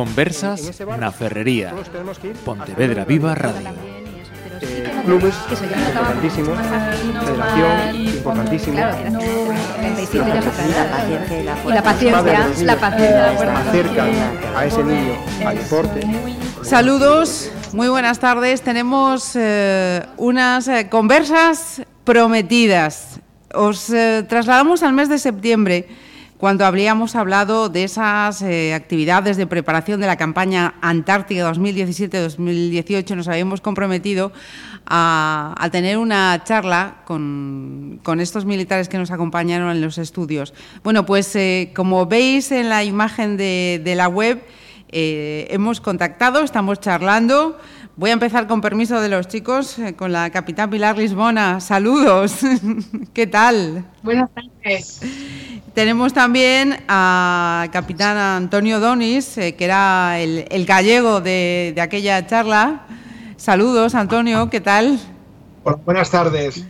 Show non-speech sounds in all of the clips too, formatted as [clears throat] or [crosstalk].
Conversas na Ferrería. Pontevedra Viva Radio. Eh, clubes importantísimos, federación importantísimo. Y la paciencia, la paciencia. acercan a ese niño al deporte. Saludos, muy buenas tardes. Tenemos eh, unas eh, conversas prometidas. Os eh, trasladamos al mes de septiembre cuando habríamos hablado de esas eh, actividades de preparación de la campaña Antártica 2017-2018, nos habíamos comprometido a, tener una charla con, estos militares que nos acompañaron en los estudios. Bueno, pues eh, como veis en la imagen de la web, eh, hemos contactado, estamos charlando. Voy a empezar con permiso de los chicos, eh, con la capitán Pilar Lisbona. Saludos. [laughs] ¿Qué tal? Buenas tardes. Tenemos también a capitán Antonio Donis, eh, que era el, el gallego de, de, aquella charla. Saludos, Antonio, ¿qué tal? Buenas tardes.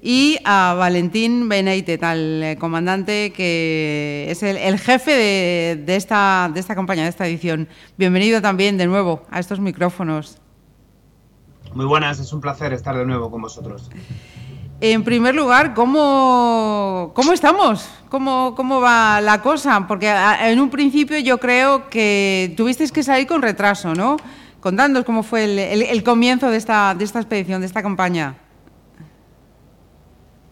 Y a Valentín Beneite, tal eh, comandante que es el, el jefe de, de, esta, de esta campaña, de esta edición. Bienvenido también de nuevo a estos micrófonos. Muy buenas, es un placer estar de nuevo con vosotros. En primer lugar, ¿cómo, cómo estamos? ¿Cómo, ¿Cómo va la cosa? Porque en un principio yo creo que tuvisteis que salir con retraso, ¿no? Contándonos cómo fue el, el, el comienzo de esta, de esta expedición, de esta campaña.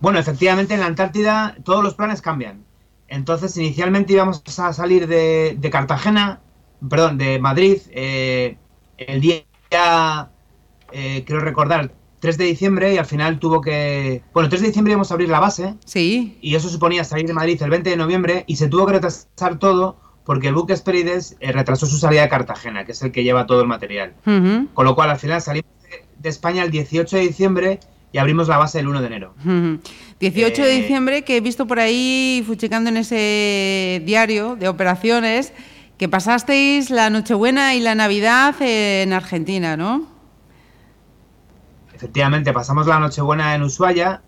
Bueno, efectivamente en la Antártida todos los planes cambian. Entonces, inicialmente íbamos a salir de, de Cartagena, perdón, de Madrid, eh, el día, eh, creo recordar, 3 de diciembre y al final tuvo que... Bueno, 3 de diciembre íbamos a abrir la base. Sí. Y eso suponía salir de Madrid el 20 de noviembre y se tuvo que retrasar todo porque el buque Esperides eh, retrasó su salida de Cartagena, que es el que lleva todo el material. Uh -huh. Con lo cual, al final salimos de, de, España el 18 de diciembre y abrimos la base el 1 de enero. Uh -huh. 18 eh... de diciembre, que he visto por ahí, fuchicando en ese diario de operaciones, que pasasteis la Nochebuena y la Navidad en Argentina, ¿no? Efectivamente, pasamos la Nochebuena en Ushuaia,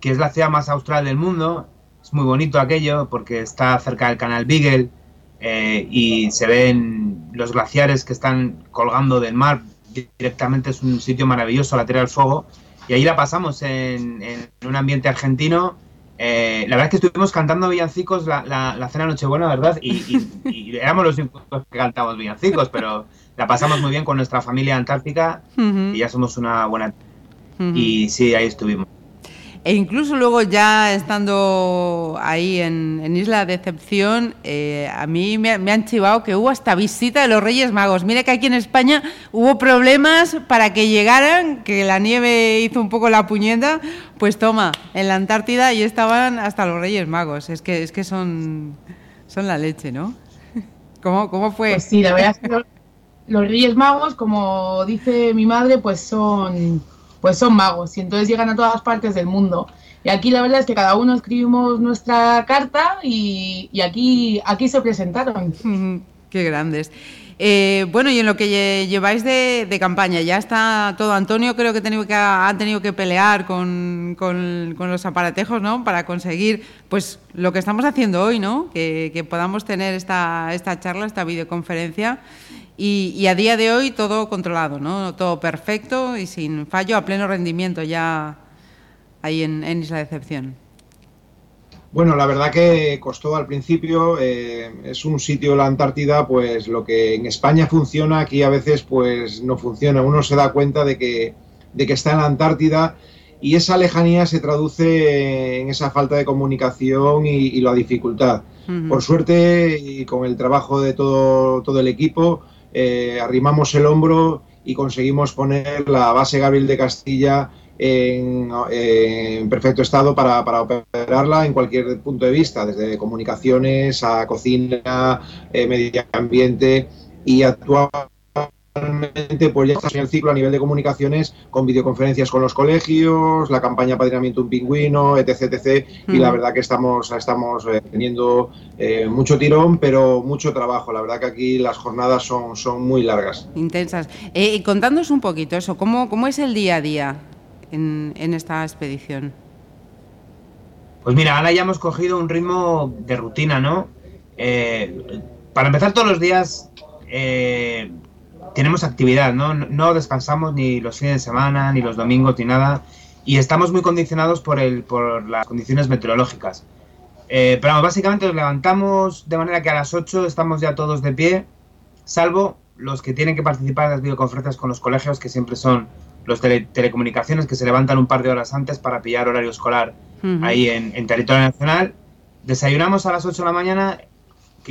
que es la ciudad más austral del mundo. Es muy bonito aquello porque está cerca del canal Beagle eh, y se ven los glaciares que están colgando del mar. Directamente es un sitio maravilloso, la Tierra del Fuego. Y ahí la pasamos en, en un ambiente argentino. Eh, la verdad es que estuvimos cantando villancicos la, la, la cena Nochebuena, ¿verdad? Y, y, y [laughs] éramos los únicos que cantábamos villancicos, pero la pasamos muy bien con nuestra familia antártica uh -huh. y ya somos una buena... Uh -huh. Y sí, ahí estuvimos. E incluso luego ya estando ahí en, en Isla de Decepción, eh, a mí me, me, han chivado que hubo hasta visita de los Reyes Magos. Mira que aquí en España hubo problemas para que llegaran, que la nieve hizo un poco la puñeta. Pues toma, en la Antártida y estaban hasta los Reyes Magos. Es que, es que son, son la leche, ¿no? [laughs] ¿Cómo, cómo fue? Pues sí, la verdad es que los Reyes Magos, como dice mi madre, pues son, pues son magos y entonces llegan a todas partes del mundo. Y aquí la verdad es que cada uno escribimos nuestra carta y, y aquí, aquí se presentaron. [laughs] Qué grandes. Eh, bueno, y en lo que lleváis de, campaña, ya está todo. Antonio creo que, tenido que han tenido que pelear con, los aparatejos, ¿no? Para conseguir, pues, lo que estamos haciendo hoy, ¿no? Que, podamos tener esta, esta charla, esta videoconferencia. Y, y, a día de hoy todo controlado, ¿no? Todo perfecto y sin fallo, a pleno rendimiento ya ahí en, en Isla de Decepción. Bueno, la verdad que costó al principio, eh, es un sitio, la Antártida, pues lo que en España funciona, aquí a veces pues no funciona. Uno se da cuenta de que, de que está en la Antártida y esa lejanía se traduce en esa falta de comunicación y, y la dificultad. Uh -huh. Por suerte y con el trabajo de todo, todo el equipo, eh, arrimamos el hombro y conseguimos poner la base Gabriel de Castilla en, en perfecto estado para, para, operarla en cualquier punto de vista, desde comunicaciones a cocina, eh, medio ambiente y actualmente pues ya está en el ciclo a nivel de comunicaciones con videoconferencias con los colegios, la campaña Padrinamiento un Pingüino, etc, etc. Mm. Y la verdad que estamos, estamos eh, teniendo eh, mucho tirón, pero mucho trabajo. La verdad que aquí las jornadas son, son muy largas. Intensas. Eh, contándonos un poquito eso, ¿cómo, ¿cómo es el día a día? En, esta expedición? Pues mira, ahora ya hemos cogido un ritmo de rutina, ¿no? Eh, para empezar todos los días eh, tenemos actividad, ¿no? ¿no? descansamos ni los fines de semana, ni los domingos, ni nada. Y estamos muy condicionados por, el, por las condiciones meteorológicas. Eh, pero básicamente nos levantamos de manera que a las 8 estamos ya todos de pie, salvo los que tienen que participar en las videoconferencias con los colegios, que siempre son los telecomunicaciones, que se levantan un par de horas antes para pillar horario escolar ahí en, en, territorio nacional. Desayunamos a las 8 de la mañana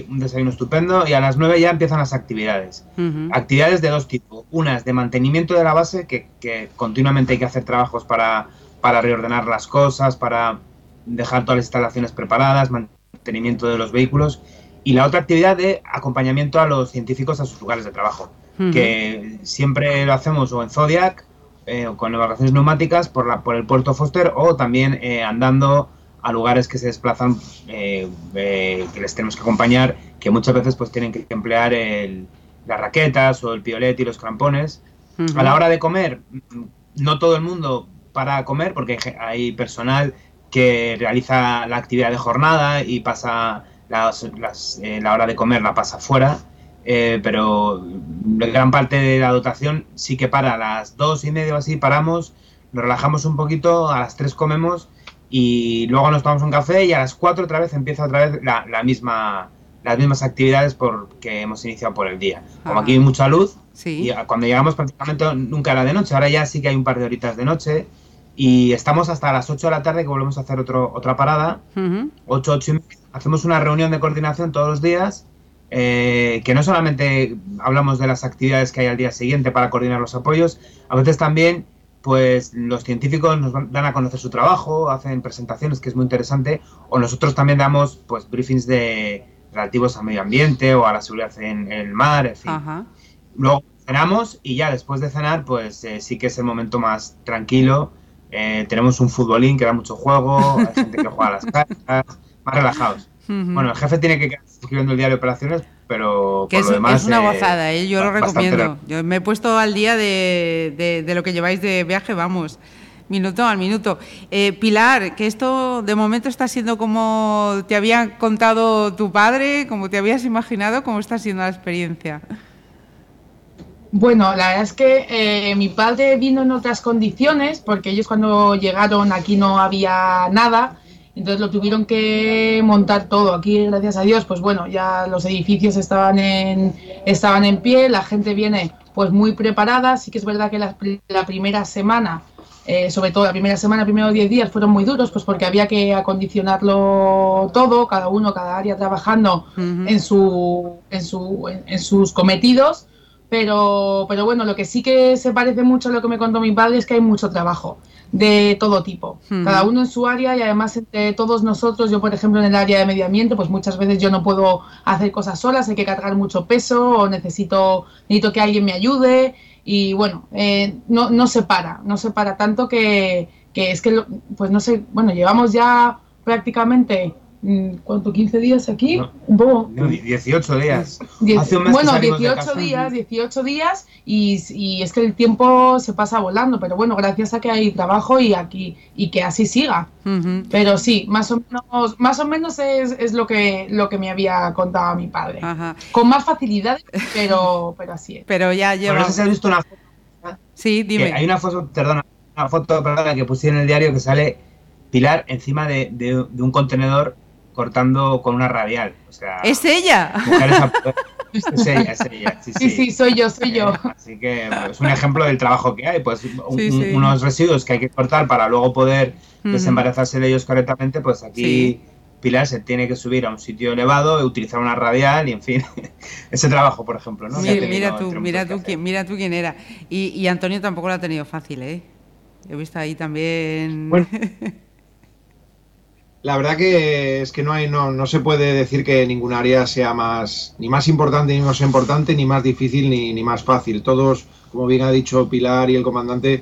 un desayuno estupendo y a las 9 ya empiezan las actividades. Actividades de dos tipos. Unas de mantenimiento de la base, que, continuamente hay que hacer trabajos para, para, reordenar las cosas, para dejar todas las instalaciones preparadas, mantenimiento de los vehículos. Y la otra actividad de acompañamiento a los científicos a sus lugares de trabajo, que siempre lo hacemos o en Zodiac, eh, con evacuaciones neumáticas por, la, por el puerto Foster, o también eh, andando a lugares que se desplazan, eh, eh, que les tenemos que acompañar, que muchas veces pues tienen que emplear las raquetas o el piolet y los crampones. A la hora de comer, no todo el mundo para comer, porque hay personal que realiza la actividad de jornada y pasa eh, la hora de comer la pasa fuera. Pero gran parte de la dotación sí que para a las dos y media o así paramos, nos relajamos un poquito, a las tres comemos y luego nos tomamos un café y a las 4 otra vez empieza otra vez la, misma las mismas actividades por, que hemos iniciado por el día. Como aquí hay mucha luz, y cuando llegamos prácticamente nunca era de noche, ahora ya sí que hay un par de horitas de noche y estamos hasta las 8 de la tarde que volvemos a hacer otro, otra parada, 8, 8 y media. Hacemos una reunión de coordinación todos los días, eh, que no solamente hablamos de las actividades que hay al día siguiente para coordinar los apoyos, a veces también pues los científicos nos dan a conocer su trabajo, hacen presentaciones, que es muy interesante, o nosotros también damos pues briefings de relativos al medio ambiente o a la seguridad en, el mar, en fin. Luego cenamos y ya después de cenar, pues eh, sí que es el momento más tranquilo. Eh, tenemos un futbolín que da mucho juego, hay gente que juega a las [laughs] cartas, más relajados. Bueno, el jefe tiene que quedar escribiendo el diario de operaciones, pero que es, una gozada, ¿eh? yo lo recomiendo. Yo me he puesto al día de, de, lo que lleváis de viaje, vamos, minuto al minuto. Eh, Pilar, que esto de momento está siendo como te había contado tu padre, como te habías imaginado, ¿cómo está siendo la experiencia? Bueno, la verdad es que eh, mi padre vino en otras condiciones, porque ellos cuando llegaron aquí no había nada entonces lo tuvieron que montar todo. Aquí, gracias a Dios, pues bueno, ya los edificios estaban en, estaban en pie, la gente viene pues muy preparada. Sí que es verdad que la, primera semana, eh, sobre todo la primera semana, primeros 10 días, fueron muy duros, pues porque había que acondicionarlo todo, cada uno, cada área trabajando en, su, en, su, en sus cometidos. Pero, pero bueno, lo que sí que se parece mucho a lo que me contó mi padre es que hay mucho trabajo de todo tipo, cada uno en su área y además entre todos nosotros, yo por ejemplo en el área de medio ambiente, pues muchas veces yo no puedo hacer cosas solas, hay que cargar mucho peso o necesito, necesito que alguien me ayude y bueno, eh, no, no se para, no se para tanto que, que es que, pues no sé, bueno, llevamos ya prácticamente ¿cuánto? ¿15 días aquí? un poco. 18 días. bueno, 18 días, 18 días y, es que el tiempo se pasa volando, pero bueno, gracias a que hay trabajo y aquí y que así siga. Pero sí, más o menos, más o menos es, lo que lo que me había contado mi padre. Con más facilidad, pero, pero así es. Pero ya lleva. no sé si has visto una foto. Sí, dime. hay una foto, perdona, una foto perdona, que puse en el diario que sale Pilar encima de, de un contenedor cortando con una radial. O sea, ¿Es ella? [laughs] es ella, es ella. Sí, sí, sí, soy yo, soy yo. Eh, así que es un ejemplo del trabajo que hay, pues unos residuos que hay que cortar para luego poder desembarazarse de ellos correctamente, pues aquí Pilar se tiene que subir a un sitio elevado, utilizar una radial y en fin, [laughs] ese trabajo, por ejemplo. ¿no? Mira, tú, mira tú, quién, mira tú quién era. Y, y Antonio tampoco lo ha tenido fácil, ¿eh? He visto ahí también... Bueno. [laughs] La verdad que es que no hay, no, no se puede decir que ningún área sea más, ni más importante ni más importante, ni más difícil ni, ni más fácil. Todos, como bien ha dicho Pilar y el comandante,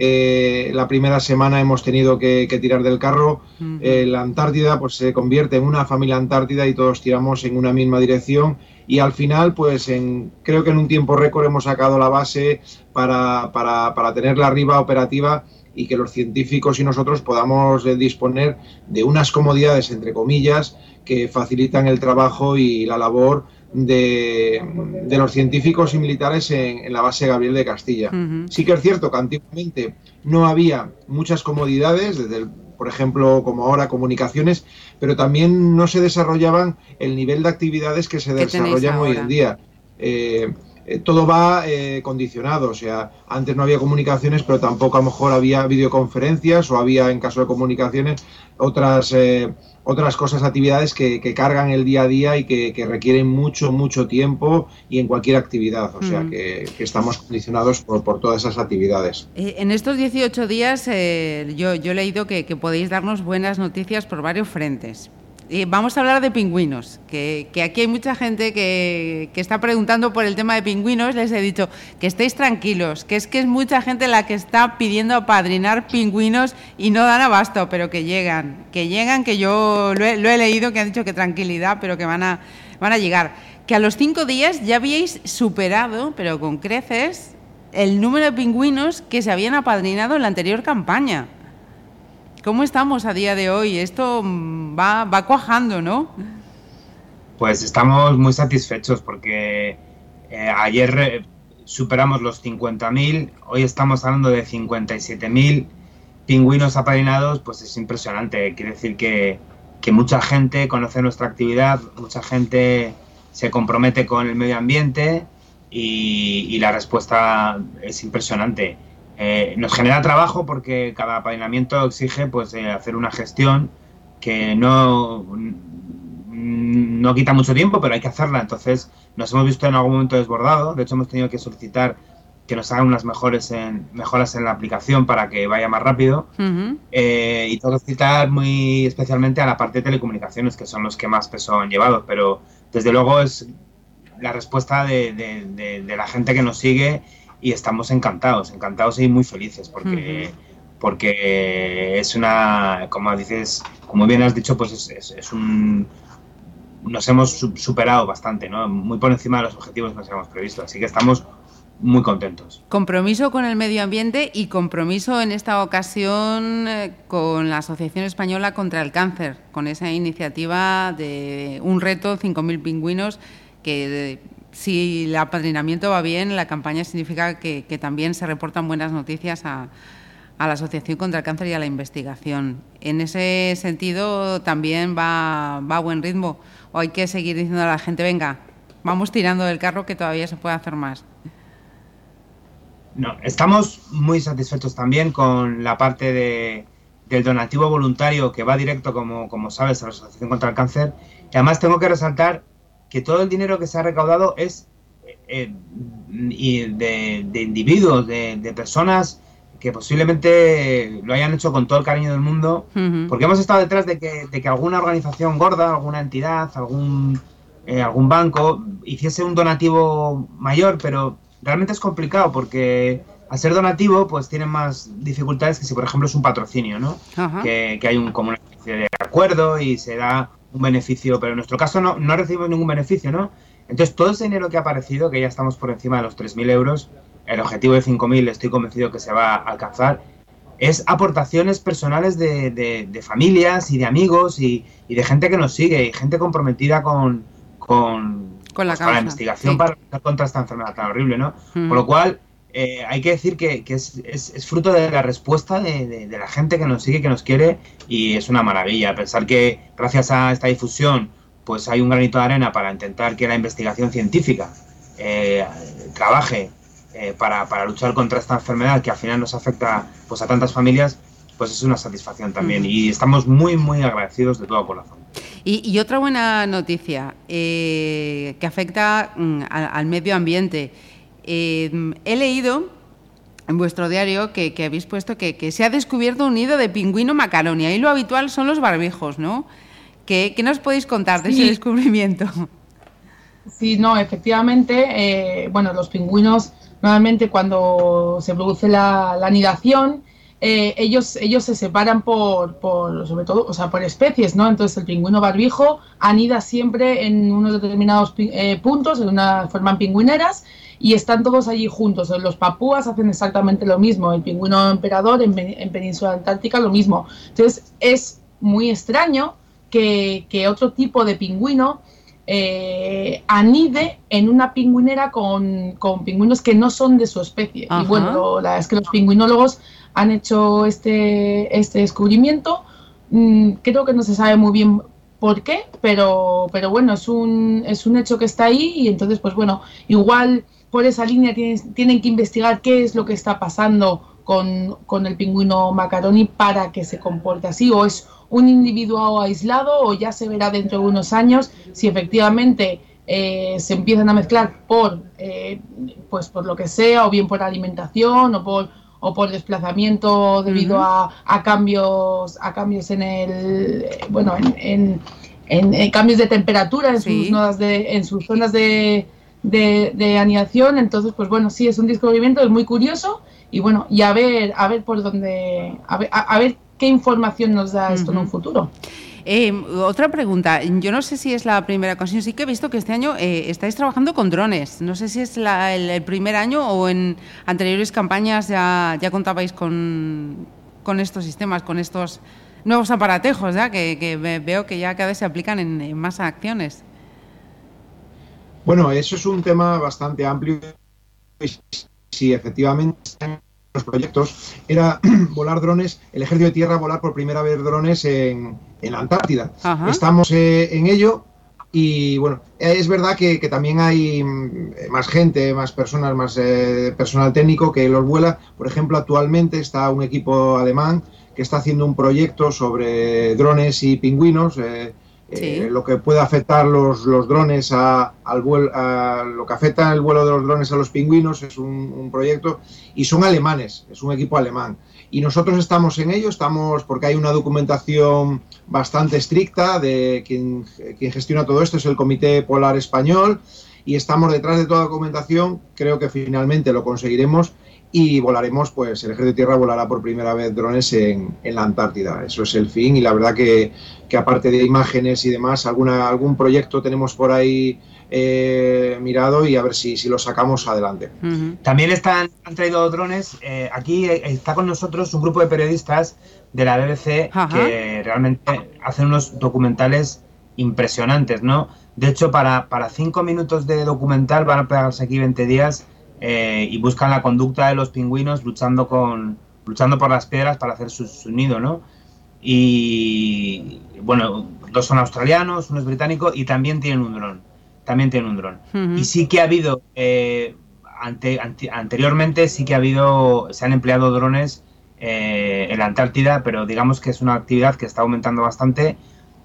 eh, la primera semana hemos tenido que, tirar del carro. Eh, la Antártida pues se convierte en una familia Antártida y todos tiramos en una misma dirección. Y al final, pues en, creo que en un tiempo récord hemos sacado la base para, para, para tenerla arriba operativa y que los científicos y nosotros podamos eh, disponer de unas comodidades, entre comillas, que facilitan el trabajo y la labor de, los científicos y militares en, la base Gabriel de Castilla. Sí que es cierto que antiguamente no había muchas comodidades, desde por ejemplo, como ahora comunicaciones, pero también no se desarrollaban el nivel de actividades que se desarrollan hoy en día. Eh, eh, todo va eh, condicionado, o sea, antes no había comunicaciones, pero tampoco a lo mejor había videoconferencias o había, en caso de comunicaciones, otras otras cosas, actividades que, cargan el día a día y que, requieren mucho, mucho tiempo y en cualquier actividad. O sea, mm. que, estamos condicionados por, por, todas esas actividades. Eh, en estos 18 días eh, yo, yo he leído que, podéis darnos buenas noticias por varios frentes vamos a hablar de pingüinos, que, aquí hay mucha gente que, está preguntando por el tema de pingüinos. Les he dicho que estéis tranquilos, que es que es mucha gente la que está pidiendo apadrinar pingüinos y no dan abasto, pero que llegan, que llegan, que yo lo he, leído, que han dicho que tranquilidad, pero que van a, van a llegar. Que a los cinco días ya habíais superado, pero con creces, el número de pingüinos que se habían apadrinado en la anterior campaña. ¿Cómo estamos a día de hoy? Esto mm, va, va cuajando, ¿no? Pues estamos muy satisfechos porque eh, ayer eh, superamos los 50.000, hoy estamos hablando de 57.000 pingüinos apadrinados, pues es impresionante. Quiere decir que, que mucha gente conoce nuestra actividad, mucha gente se compromete con el medio ambiente y, y la respuesta es impresionante. Eh, nos genera trabajo porque cada apadrinamiento exige pues eh, hacer una gestión que no, no quita mucho tiempo, pero hay que hacerla. Entonces nos hemos visto en algún momento desbordado. De hecho, hemos tenido que solicitar que nos hagan unas mejores en, mejoras en la aplicación para que vaya más rápido. Eh, y todo citar muy especialmente a la parte de telecomunicaciones, que son los que más peso han llevado. Pero desde luego es la respuesta de la gente que nos sigue y estamos encantados, encantados y muy felices porque, porque es una, como dices, como bien has dicho, pues es, es, un... Nos hemos superado bastante, ¿no? Muy por encima de los objetivos que nos habíamos previsto, así que estamos muy contentos. Compromiso con el medio ambiente y compromiso en esta ocasión eh, con la Asociación Española contra el Cáncer, con esa iniciativa de un reto, 5.000 pingüinos, que si el apadrinamiento va bien, la campaña significa que, también se reportan buenas noticias a, la Asociación contra el Cáncer y a la investigación. En ese sentido también va, a buen ritmo. O hay que seguir diciendo a la gente, venga, vamos tirando del carro que todavía se puede hacer más. No, estamos muy satisfechos también con la parte de, del donativo voluntario que va directo, como, como sabes, a la Asociación contra el Cáncer. Y además tengo que resaltar que todo el dinero que se ha recaudado es eh, de, individuos, de, personas que posiblemente lo hayan hecho con todo el cariño del mundo, porque hemos estado detrás de que, de que alguna organización gorda, alguna entidad, algún, eh, algún banco hiciese un donativo mayor, pero realmente es complicado porque al ser donativo pues tienen más dificultades que si por ejemplo es un patrocinio, ¿no? Que, que, hay un, como una especie de acuerdo y se da un beneficio, pero en nuestro caso no, no recibimos ningún beneficio, ¿no? Entonces, todo ese dinero que ha aparecido, que ya estamos por encima de los 3.000 euros, el objetivo de 5.000 estoy convencido que se va a alcanzar, es aportaciones personales de, de, familias y de amigos y, y, de gente que nos sigue y gente comprometida con, con, con la, pues, investigación para luchar contra esta enfermedad tan horrible, ¿no? Con lo cual, eh, hay que decir que, es, fruto de la respuesta de, la gente que nos sigue, que nos quiere, y es una maravilla. Pensar que gracias a esta difusión, pues hay un granito de arena para intentar que la investigación científica eh, trabaje eh, para, luchar contra esta enfermedad que al final nos afecta pues, a tantas familias, pues es una satisfacción también. Y estamos muy, muy agradecidos de todo corazón. Y, otra buena noticia que afecta mm, al medio ambiente Em, he leído en vuestro diario que, habéis puesto que, se ha descubierto un nido de pingüino macaroni. Ahí lo habitual son los barbijos, ¿no? ¿Qué, nos podéis contar de ese descubrimiento? Sí, no, efectivamente, eh, bueno, los pingüinos normalmente cuando se produce la, anidación, eh, ellos, ellos se separan por, por, sobre todo, o sea, por especies, ¿no? Entonces el pingüino barbijo anida siempre en unos determinados eh, puntos, en una, forman pingüineras, y están todos allí juntos. Los papúas hacen exactamente lo mismo, el pingüino emperador en, Península Antártica lo mismo. Entonces es muy extraño que, otro tipo de pingüino eh, anide en una pingüinera con, con, pingüinos que no son de su especie. Y bueno, la, es que los pingüinólogos han hecho este, este descubrimiento. Mm, creo que no se sabe muy bien por qué, pero, pero bueno, es un, es un hecho que está ahí y entonces, pues bueno, igual por esa línea tienen, tienen que investigar qué es lo que está pasando con, con, el pingüino macaroni para que se comporte así, o es un individuo aislado, o ya se verá dentro de unos años si efectivamente eh, se empiezan a mezclar por, eh, pues por lo que sea, o bien por alimentación, o por, o por desplazamiento debido a, a, cambios, a cambios en el, bueno, en, en, cambios de temperatura en sus, zonas de, en sus zonas de, de, de anidación. Entonces, pues bueno, sí, es un descubrimiento, es muy curioso y bueno, y a ver, a ver por dónde, a ver, a, ver qué información nos da esto en un futuro. Eh, otra pregunta, yo no sé si es la primera ocasión, sí que he visto que este año eh, estáis trabajando con drones, no sé si es el, primer año o en anteriores campañas ya, contabais con, estos sistemas, con estos nuevos aparatejos, ¿ya? Que, veo que ya cada vez se aplican en, más acciones. Bueno, eso es un tema bastante amplio si efectivamente los proyectos era [clears throat] volar drones, el ejército de tierra volar por primera vez drones en, en la Antártida. Estamos eh, en ello y bueno, es verdad que, también hay mm, más gente, más personas, más eh, personal técnico que los vuela. Por ejemplo, actualmente está un equipo alemán que está haciendo un proyecto sobre drones y pingüinos. Eh, eh, lo que puede afectar los, los drones a, al vuelo, lo que afecta el vuelo de los drones a los pingüinos es un, proyecto y son alemanes, es un equipo alemán. Y nosotros estamos en ello, estamos porque hay una documentación bastante estricta de quien, quien gestiona todo esto, es el Comité Polar Español, y estamos detrás de toda la documentación, creo que finalmente lo conseguiremos y volaremos, pues el Ejército de Tierra volará por primera vez drones en, en la Antártida. Eso es el fin y la verdad que, que, aparte de imágenes y demás, alguna, algún proyecto tenemos por ahí eh, mirado y a ver si, si lo sacamos adelante. También están, han traído drones. Eh, aquí está con nosotros un grupo de periodistas de la BBC que realmente hacen unos documentales impresionantes, ¿no? De hecho, para, para cinco minutos de documental van a pegarse aquí 20 días eh, y buscan la conducta de los pingüinos luchando con luchando por las piedras para hacer su, nido, ¿no? Y bueno, dos son australianos, uno es británico y también tienen un dron, también tienen un dron. Y sí que ha habido eh, anteriormente sí que ha habido se han empleado drones eh, en la Antártida, pero digamos que es una actividad que está aumentando bastante.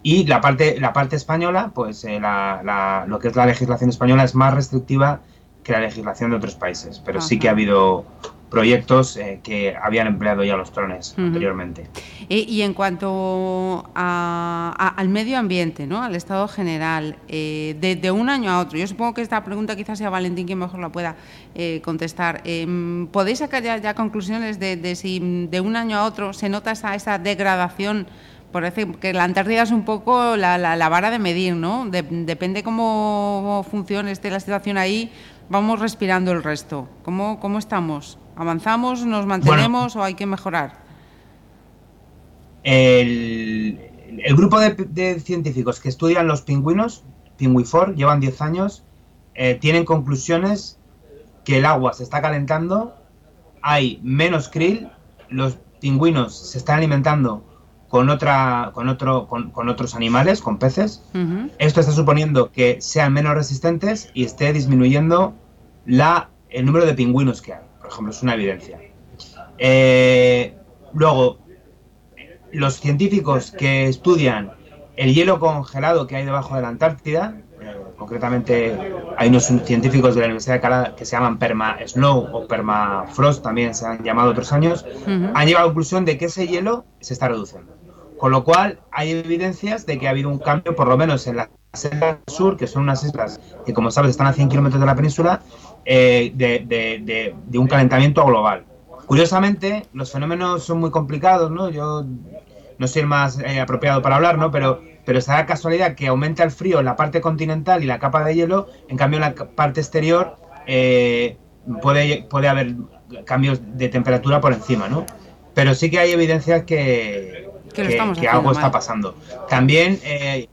Y la parte, la parte española, pues lo que es la legislación española es más restrictiva que la legislación de otros países, pero sí que ha habido proyectos eh, que habían empleado ya los drones anteriormente. Y, en cuanto al medio ambiente, ¿no? al estado general, eh, de, un año a otro, yo supongo que esta pregunta quizás sea Valentín quien mejor la pueda eh, contestar. Em, ¿Podéis sacar ya, conclusiones de, si de un año a otro se nota esa, esa degradación? Parece que la Antártida es un poco la, la, vara de medir, ¿no? depende cómo funcione esté la situación ahí, vamos respirando el resto? ¿Cómo, cómo estamos? ¿Avanzamos, nos mantenemos o hay que mejorar? El, grupo de, científicos que estudian los pingüinos, Pingüifor, llevan 10 años, eh, tienen conclusiones que el agua se está calentando, hay menos krill, los pingüinos se están alimentando con otra con otro con, otros animales con peces esto está suponiendo que sean menos resistentes y esté disminuyendo la el número de pingüinos que hay. Por ejemplo es una evidencia. Eh, luego los científicos que estudian el hielo congelado que hay debajo de la Antártida eh, concretamente hay unos científicos de la Universidad de Canadá que se llaman Perma Snow o Permafrost, también se han llamado otros años, han llegado a la conclusión de que ese hielo se está reduciendo. Con lo cual, hay evidencias de que ha habido un cambio, por lo menos en la islas sur, que son unas islas que, como sabes, están a 100 kilómetros de la península, eh, de, un calentamiento global. Curiosamente, los fenómenos son muy complicados, ¿no? Yo no soy el más eh, apropiado para hablar, ¿no? Pero, pero está la casualidad que aumenta el frío en la parte continental y la capa de hielo, en cambio en la parte exterior eh, puede, puede haber cambios de temperatura por encima, ¿no? Pero sí que hay evidencias que, que, algo está pasando. También eh,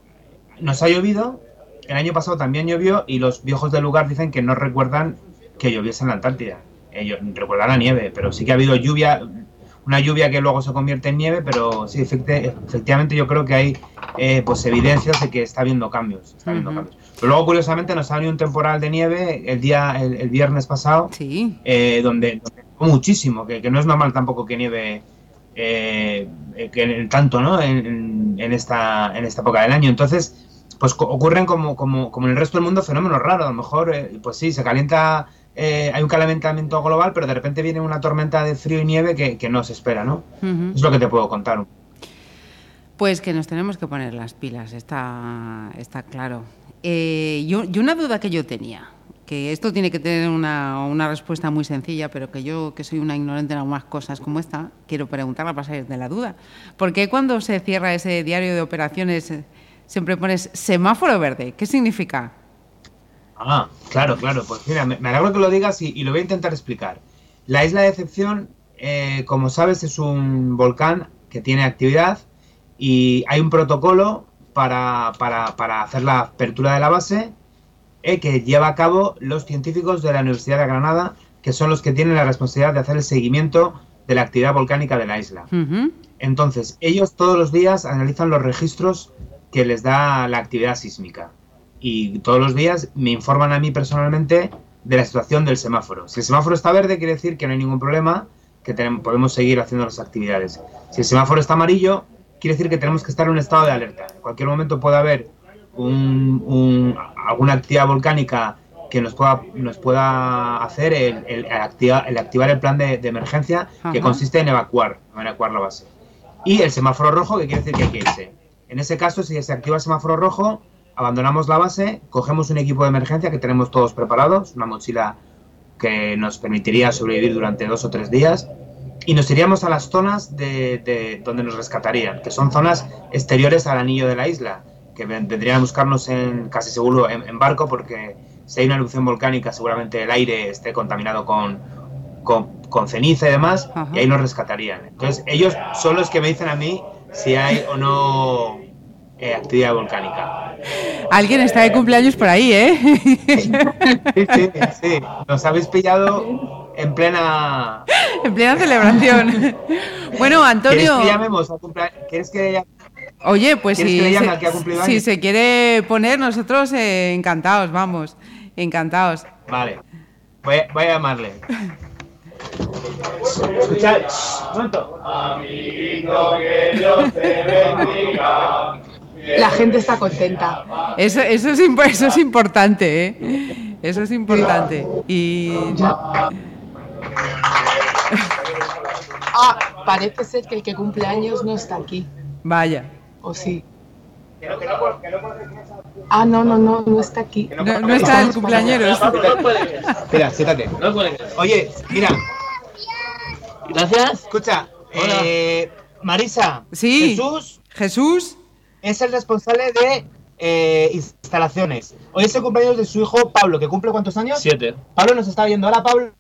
nos ha llovido el año pasado también llovió y los viejos del lugar dicen que no recuerdan que lloviese en la Antártida. Ellos recuerdan la nieve, pero sí que ha habido lluvia, una lluvia que luego se convierte en nieve, pero sí, efectivamente yo creo que hay eh, pues evidencias de que está habiendo cambios. Está habiendo cambios. Pero luego, curiosamente, nos ha venido un temporal de nieve el día el, viernes pasado, sí. eh, donde, donde, muchísimo, que, que, no es normal tampoco que nieve eh, que tanto ¿no? En, en, esta, en esta época del año. Entonces, pues ocurren como, como, como en el resto del mundo fenómenos raros. A lo mejor, eh, pues sí, se calienta, eh, hay un calentamiento global, pero de repente viene una tormenta de frío y nieve que, que no se espera, ¿no? Es lo que te puedo contar. Pues que nos tenemos que poner las pilas, está, está claro. Eh, yo, y una duda que yo tenía, que esto tiene que tener una, una, respuesta muy sencilla, pero que yo, que soy una ignorante en algunas cosas como esta, quiero preguntarla para salir de la duda. ¿Por qué cuando se cierra ese diario de operaciones siempre pones semáforo verde. ¿Qué significa? Ah, claro, claro. Pues mira, me, alegro que lo digas y, lo voy a intentar explicar. La isla de excepción, eh, como sabes, es un volcán que tiene actividad y hay un protocolo para, hacer la apertura de la base eh, que lleva a cabo los científicos de la Universidad de Granada, que son los que tienen la responsabilidad de hacer el seguimiento de la actividad volcánica de la isla. Entonces, ellos todos los días analizan los registros que les da la actividad sísmica. Y todos los días me informan a mí personalmente de la situación del semáforo. Si el semáforo está verde, quiere decir que no hay ningún problema, que tenemos, podemos seguir haciendo las actividades. Si el semáforo está amarillo, quiere decir que tenemos que estar en un estado de alerta. En cualquier momento puede haber un, alguna actividad volcánica que nos pueda, nos pueda hacer el, el, activar, el activar el plan de, emergencia, que consiste en evacuar, en evacuar la base. Y el semáforo rojo, que quiere decir que hay que irse. En ese caso, si se activa el semáforo rojo, abandonamos la base, cogemos un equipo de emergencia que tenemos todos preparados, una mochila que nos permitiría sobrevivir durante dos o tres días, y nos iríamos a las zonas de, donde nos rescatarían, que son zonas exteriores al anillo de la isla, que vendrían a buscarnos en, casi seguro en, barco, porque si hay una erupción volcánica, seguramente el aire esté contaminado con, con, ceniza y demás, y ahí nos rescatarían. Entonces, ellos son los que me dicen a mí si hay o no eh, actividad volcánica. Alguien está de cumpleaños por ahí, ¿eh? [laughs] Sí, sí, sí. Nos habéis pillado en plena... En plena celebración. [laughs] Bueno, Antonio... ¿Quieres que llamemos a cumpleaños? ¿Quieres que Oye, pues si, se, si se quiere poner, nosotros eh, encantados, vamos, encantados. Vale, voy, voy a llamarle. Escuchad, que Dios te bendiga. La gente está contenta. Eso, eso, es, eso es importante, ¿eh? Eso es importante. Y. Ah, parece ser que el que cumple años no está aquí. Vaya. ¿O sí? Ah, no, no, no, no está aquí. No, está el cumpleañero. Espera, siéntate. Oye, mira, Gracias. Escucha, eh, Marisa. Sí. Jesús. Jesús. Es el responsable de eh, instalaciones. Hoy es el cumpleaños de su hijo Pablo, que cumple cuántos años? Siete. Pablo nos está viendo. Hola, Pablo.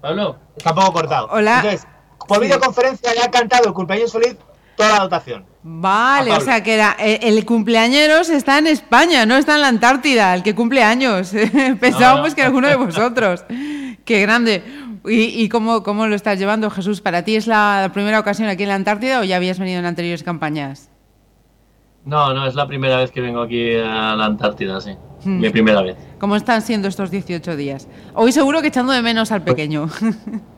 Pablo. Está un poco cortado. Hola. Entonces, por videoconferencia le ha cantado el cumpleaños feliz toda la dotación. Vale, o sea que era, eh, el, cumpleañeros está en España, no está en la Antártida, el que cumple años. [laughs] Pensábamos que alguno de vosotros. [laughs] Qué grande. ¿Y, cómo, cómo, lo estás llevando, Jesús? ¿Para ti es la primera ocasión aquí en la Antártida o ya habías venido en anteriores campañas? No, no, es la primera vez que vengo aquí a la Antártida, sí. Hmm. Mi primera vez. ¿Cómo están siendo estos 18 días? Hoy seguro que echando de menos al pequeño. [laughs]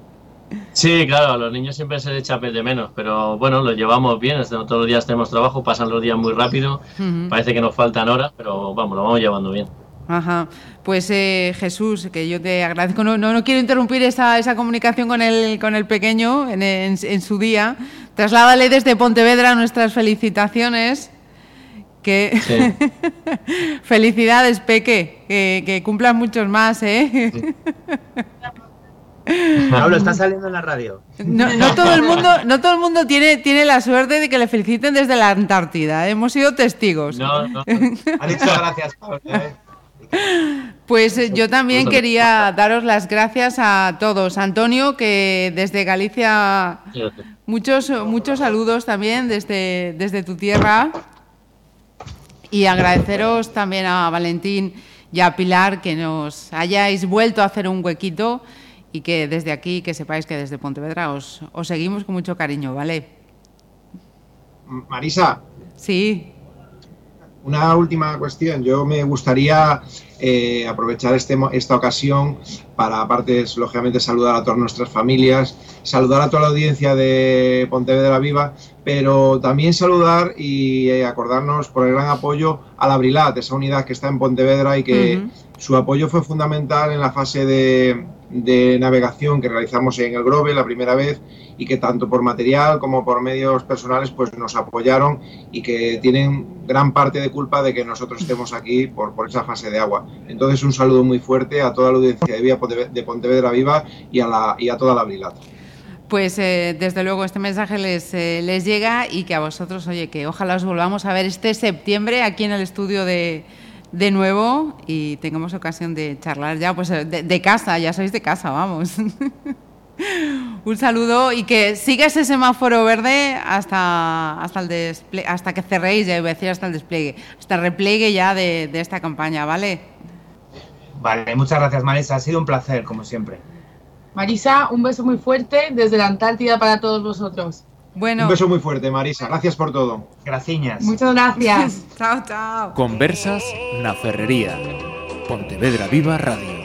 Sí, claro, a los niños siempre se les echa de menos, pero bueno, lo llevamos bien, todos los días tenemos trabajo, pasan los días muy rápido, parece que nos faltan horas, pero vamos, lo vamos llevando bien. Ajá. Pues eh, Jesús, que yo te agradezco. No, no, quiero interrumpir esa, esa, comunicación con el, con el pequeño en, en, su día. Trasládale desde Pontevedra nuestras felicitaciones. Que [laughs] felicidades, Peque, que, que cumplan muchos más, ¿eh? [laughs] Pablo, está [laughs] saliendo en la radio. No, no, todo el mundo, no todo el mundo tiene, tiene la suerte de que le feliciten desde la Antártida. Hemos sido testigos. No, no. [laughs] Ha dicho gracias, Pablo. ¿eh? Pues eh, yo también quería daros las gracias a todos. Antonio, que desde Galicia, muchos, muchos saludos también desde, desde tu tierra. Y agradeceros también a Valentín y a Pilar que nos hayáis vuelto a hacer un huequito y que desde aquí, que sepáis que desde Pontevedra os, os seguimos con mucho cariño, ¿vale? Marisa. Sí. Una última cuestión. Yo me gustaría eh, aprovechar este, esta ocasión para, aparte, lógicamente, saludar a todas nuestras familias, saludar a toda la audiencia de Pontevedra Viva, pero también saludar y eh, acordarnos por el gran apoyo a la Brilat, esa unidad que está en Pontevedra y que su apoyo fue fundamental en la fase de, de navegación que realizamos en el Grove la primera vez y que tanto por material como por medios personales pues nos apoyaron y que tienen gran parte de culpa de que nosotros estemos aquí por, por esa fase de agua. Entonces un saludo muy fuerte a toda la audiencia de, Vía de Pontevedra Viva y a, la, y a toda la Brilat. Pues eh, desde luego este mensaje les, eh, les llega y que a vosotros, oye, que ojalá os volvamos a ver este septiembre aquí en el estudio de, de nuevo y tengamos ocasión de charlar ya, pues de, casa, ya sois de casa, vamos. [laughs] Un saludo y que siga ese semáforo verde hasta, hasta, el hasta que cerréis, ya iba a decir hasta el despliegue, hasta el repliegue ya de, de esta campaña, ¿vale? Vale, muchas gracias Marisa, ha sido un placer, como siempre. Marisa, un beso muy fuerte desde la Antártida para todos vosotros. Bueno. Un beso muy fuerte, Marisa. Gracias por todo. Graciñas. Muchas gracias. [laughs] chao, chao. Conversas La Ferrería. Pontevedra Viva Radio.